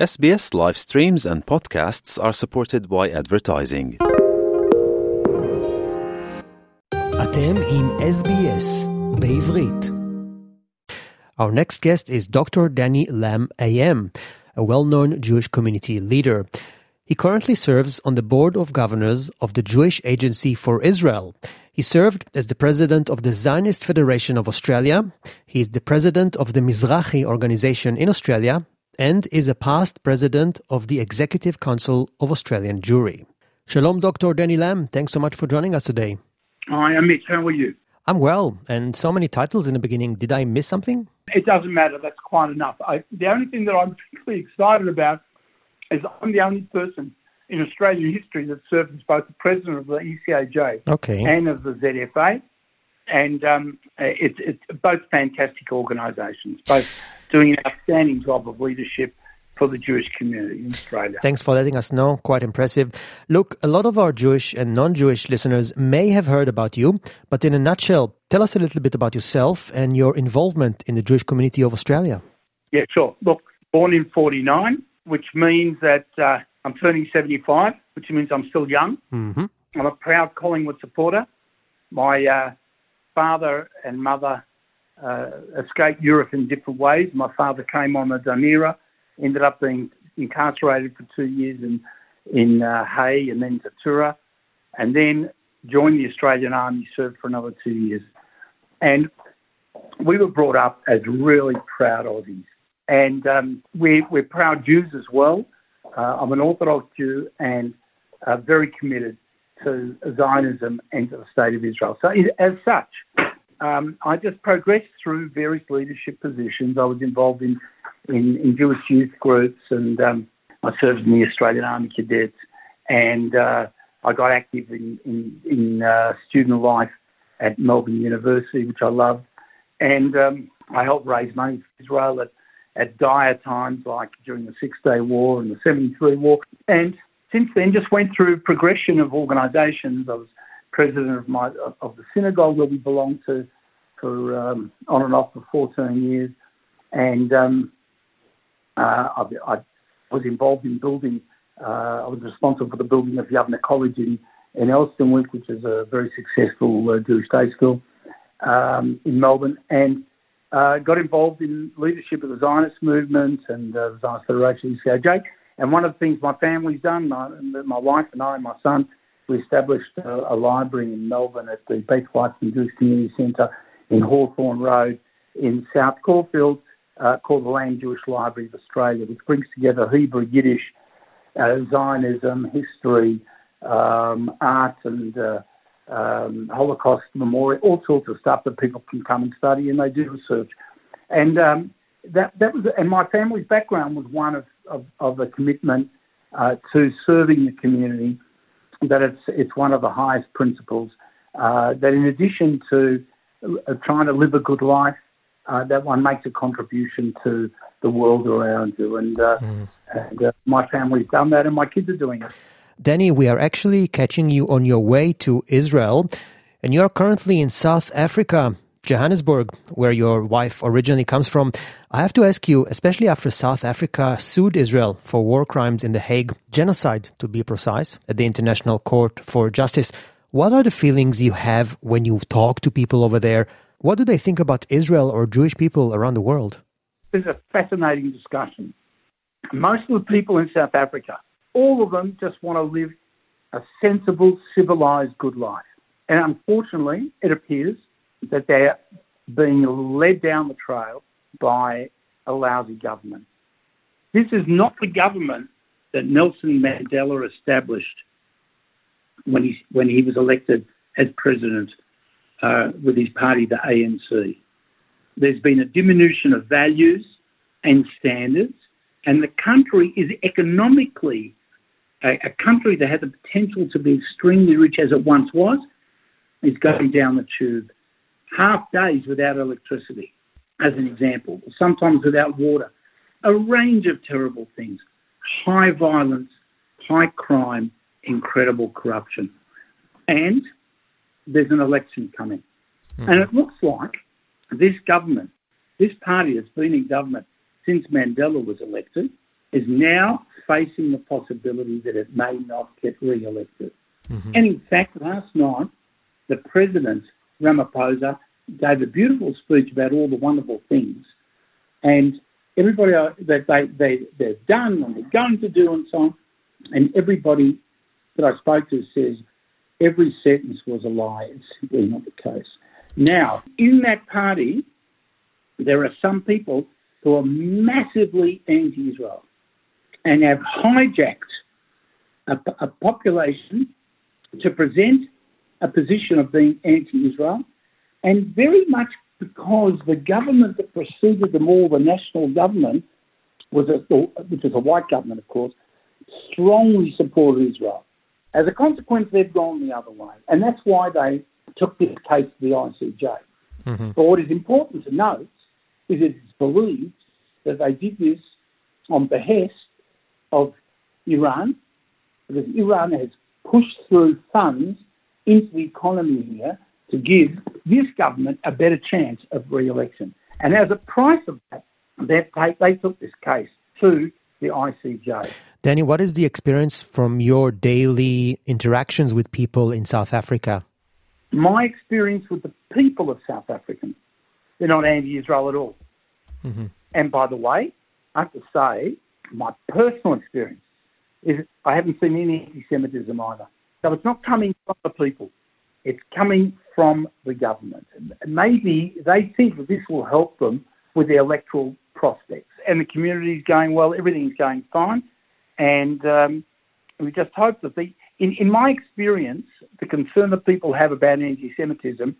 SBS live streams and podcasts are supported by advertising. אתם im SBS beivrit. Our next guest is Dr. Danny Lamm AM, a well-known Jewish community leader. He currently serves on the board of governors of the Jewish Agency for Israel. He served as the president of the Zionist Federation of Australia. He is the president of the Mizrahi Organization in Australia and is a past president of the Executive Council of Australian Jewry. Shalom, Dr. Danny Lamm. Thanks so much for joining us today. Hi, Amit. How are you? I'm well, and so many titles in the beginning. Did I miss something? It doesn't matter. That's quite enough. I, the only thing that I'm particularly excited about is I'm the only person in Australian history that served as both the president of the ECAJ Okay. and of the ZFA. And um, it's, it's both fantastic organisations, both doing an outstanding job of leadership for the Jewish community in Australia. Thanks for letting us know. Quite impressive. Look, a lot of our Jewish and non Jewish listeners may have heard about you, but in a nutshell, tell us a little bit about yourself and your involvement in the Jewish community of Australia. Yeah, sure. Look, born in 49, which means that uh, I'm turning 75, which means I'm still young. Mm-hmm. I'm a proud Collingwood supporter. My uh, father and mother uh, escaped Europe in different ways. My father came on the Dunera, ended up being incarcerated for two years in in uh, Hay and then Tatura, and then joined the Australian Army, served for another two years. And we were brought up as really proud Aussies. And um, we, we're proud Jews as well. Uh, I'm an Orthodox Jew and uh, very committed to Zionism and to the state of Israel. So, as such, um, I just progressed through various leadership positions. I was involved in, in, in Jewish youth groups and um, I served in the Australian Army Cadets and uh, I got active in, in, in uh, student life at Melbourne University, which I loved. And um, I helped raise money for Israel at, at dire times like during the Six Day War and the 73 War. And since then, just went through progression of organisations. I was president of my of the synagogue where we belong to for um, on and off for 14 years, and um, uh, I, I, was involved in building. Uh, I was responsible for the building of Yavneh College in in Elsternwick, which is a very successful uh, Jewish day school um, in Melbourne, and uh, got involved in leadership of the Zionist movement and uh, the Zionist Federation, ECAJ. And one of the things my family's done, my, my wife and I and my son, we established a, a library in Melbourne at the Beach and Jewish Community Centre in Hawthorn Road in South Caulfield uh, called the Lamm Jewish Library of Australia, which brings together Hebrew, Yiddish, uh, Zionism, history, um, art, and uh, um, Holocaust memorial, all sorts of stuff that people can come and study, and they do research. And um, that that was, and my family's background was one of of, of a commitment uh, to serving the community. That it's it's one of the highest principles. Uh, that in addition to uh, trying to live a good life, uh, that one makes a contribution to the world around you. And, mm. and uh, my family's done that, and my kids are doing it. Danny, we are actually catching you on your way to Israel, and you are currently in South Africa, Johannesburg, where your wife originally comes from. I have to ask you, especially after South Africa sued Israel for war crimes in The Hague, genocide to be precise, at the International Court for Justice, what are the feelings you have when you talk to people over there? What do they think about Israel or Jewish people around the world? This is a fascinating discussion. Most of the people in South Africa all of them just want to live a sensible, civilized, good life. And unfortunately, it appears that they're being led down the trail by a lousy government. This is not the government that Nelson Mandela established when he, when he was elected as president uh, with his party, the ANC. There's been a diminution of values and standards, and the country is economically a, a country that had the potential to be extremely rich as it once was is going down the tube. Half days without electricity, as an example, sometimes without water. A range of terrible things. High violence, high crime, incredible corruption. And there's an election coming. Mm-hmm. And it looks like this government, this party that's been in government since Mandela was elected, is now facing the possibility that it may not get re-elected. Mm-hmm. And in fact, last night, the president, Ramaphosa, gave a beautiful speech about all the wonderful things. And everybody that they, they, they've done and they're going to do and so on. And everybody that I spoke to says every sentence was a lie. It's simply not the case. Now, in that party, there are some people who are massively anti Israel and have hijacked a, a population to present a position of being anti Israel, and very much because the government that preceded them all, the national government, was a, which was a white government, of course, strongly supported Israel. As a consequence, they've gone the other way, and that's why they took this case to the ICJ. Mm-hmm. But what is important to note is it's believed that they did this on behest of Iran, because Iran has pushed through funds into the economy here to give this government a better chance of re-election. And as a price of that, they, they took this case to the ICJ. Danny, what is the experience from your daily interactions with people in South Africa? My experience with the people of South Africa, they're not anti-Israel at all. Mm-hmm. And by the way, I have to say, my personal experience is I haven't seen any anti-Semitism either. So it's not coming from the people; it's coming from the government. Maybe they think that this will help them with their electoral prospects, and the community is going well. Everything's going fine, and um, we just hope that the. In, in my experience, the concern that people have about anti-Semitism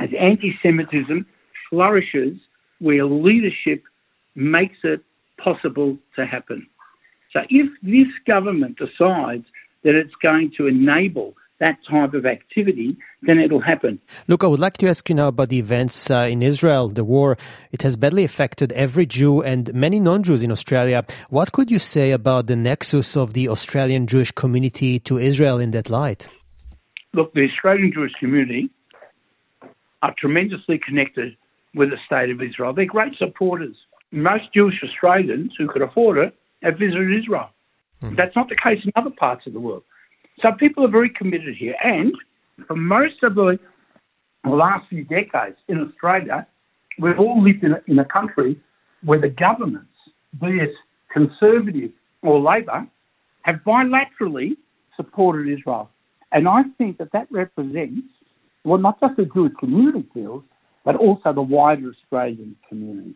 is anti-Semitism flourishes where leadership makes it possible to happen. So if this government decides that it's going to enable that type of activity, then it'll happen. Look, I would like to ask you now about the events uh, in Israel, the war. It has badly affected every Jew and many non Jews in Australia. What could you say about the nexus of the Australian Jewish community to Israel in that light? Look, the Australian Jewish community are tremendously connected with the state of Israel. They're great supporters. Most Jewish Australians who could afford it have visited Israel. Mm. That's not the case in other parts of the world. So people are very committed here. And for most of the last few decades in Australia, we've all lived in a, in a country where the governments, be it Conservative or Labor, have bilaterally supported Israel. And I think that that represents, well, not just the Jewish community feels, but also the wider Australian community.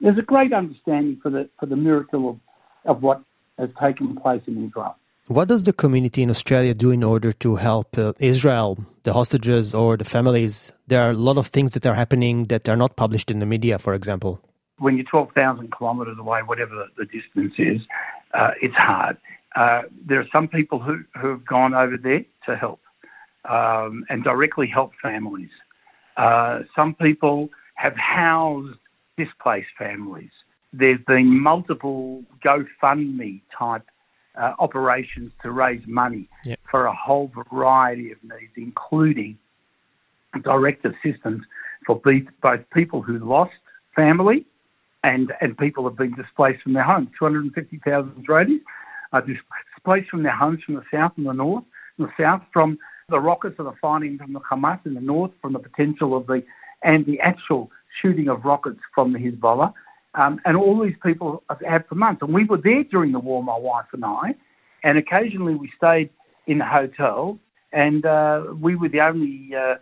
There's a great understanding for the, for the miracle of, of what has taken place in Israel. What does the community in Australia do in order to help uh, Israel, the hostages, or the families? There are a lot of things that are happening that are not published in the media, for example. When you're 12,000 kilometres away, whatever the, the distance is, uh, it's hard. Uh, there are some people who, who have gone over there to help um, and directly help families. Uh, some people have housed displaced families. There's been multiple GoFundMe type uh, operations to raise money yep. for a whole variety of needs, including direct assistance for both people who lost family and, and people have been displaced from their homes. 250,000 Israelis are displaced from their homes from the south and the north. the south from the rockets of the fighting from the Hamas in the north, from the potential of the and the actual shooting of rockets from the Hezbollah. Um, and all these people have had for months. And we were there during the war, my wife and I, and occasionally we stayed in the hotel, and uh, we were the only uh,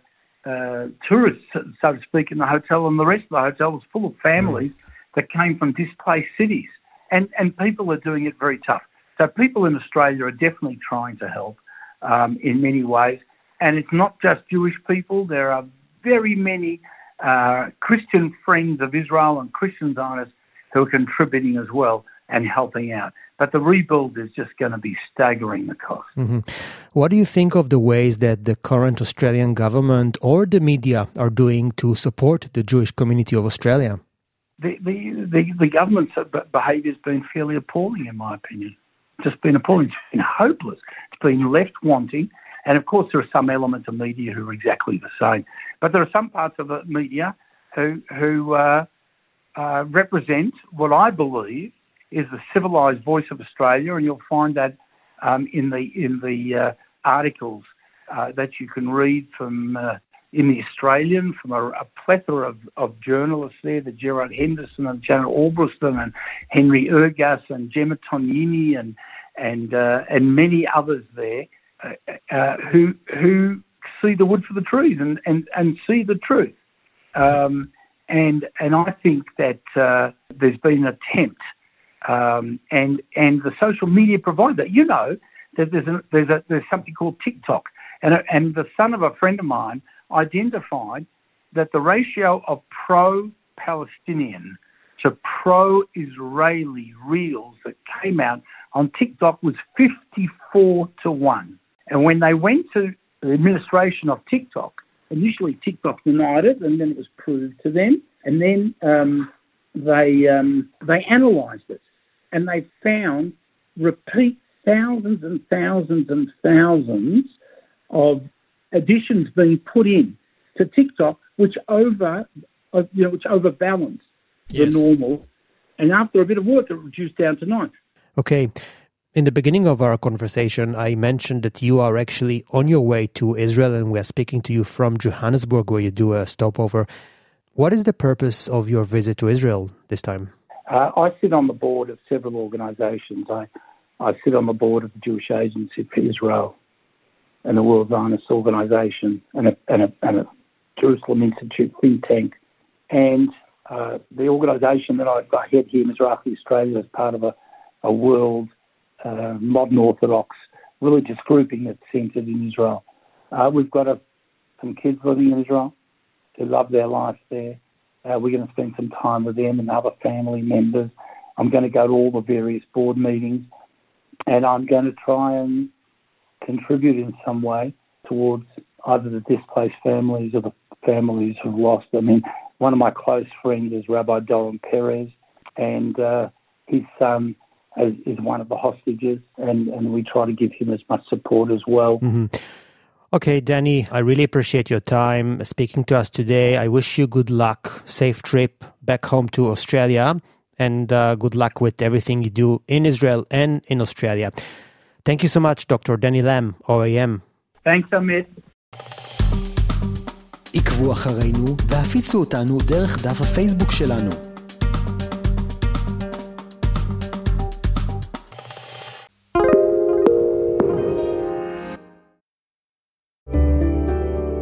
uh, tourists, so to speak, in the hotel, and the rest of the hotel was full of families mm. that came from displaced cities. And, and people are doing it very tough. So people in Australia are definitely trying to help um, in many ways. And it's not just Jewish people, there are very many uh, Christian friends of Israel and Christian Zionists who are contributing as well and helping out. But the rebuild is just going to be staggering the cost. Mm-hmm. What do you think of the ways that the current Australian government or the media are doing to support the Jewish community of Australia? The, the, the, the government's behaviour has been fairly appalling, in my opinion. It's just been appalling. It's been hopeless. It's been left wanting. And of course, there are some elements of media who are exactly the same. But there are some parts of the media who, who uh, uh, represent what I believe is the civilised voice of Australia, and you'll find that um, in the in the uh, articles uh, that you can read from uh, in the Australian from a, a plethora of, of, journalists there, the Gerard Henderson and Janet Albrechtsen and Henry Ergas and Gemma Tognini and and uh, and many others there uh, uh, who who see the wood for the trees and, and, and see the truth. Um, and and I think that uh, there's been an attempt, um, and and the social media provide that. You know that there's a, there's a, there's something called TikTok, and and the son of a friend of mine identified that the ratio of pro-Palestinian to pro-Israeli reels that came out on TikTok was 54 to 1. And when they went to the administration of TikTok, initially TikTok denied it, and then it was proved to them, and then um, they um, they analysed it, and they found repeat thousands and thousands and thousands of additions being put in to TikTok, which over uh, you know which overbalance yes. the normal, and after a bit of work, it reduced down to nine. Okay. In the beginning of our conversation, I mentioned that you are actually on your way to Israel and we are speaking to you from Johannesburg, where you do a stopover. What is the purpose of your visit to Israel this time? Uh, I sit on the board of several organisations. I, I sit on the board of the Jewish Agency for Israel and the World Zionist Organisation and a, and, a, and a Jerusalem Institute think tank. And uh, the organisation that I, head here, Mizrahi Australia, is part of a, a world uh, modern Orthodox religious grouping that's centred in Israel. Uh, we've got a, some kids living in Israel who love their life there. Uh, we're going to spend some time with them and other family members. I'm going to go to all the various board meetings and I'm going to try and contribute in some way towards either the displaced families or the families who've lost. I mean, one of my close friends is Rabbi Doron Perez, and uh, his son as, is one of the hostages, and, and we try to give him as much support as well. Mm-hmm. Okay, Danny, I really appreciate your time speaking to us today. I wish you good luck, safe trip back home to Australia, and uh, good luck with everything you do in Israel and in Australia. Thank you so much, Dr. Danny Lamm, OAM. Thanks, Amit. עקבו אחרינו והפיצו אותנו דרך דף הפייסבוק שלנו.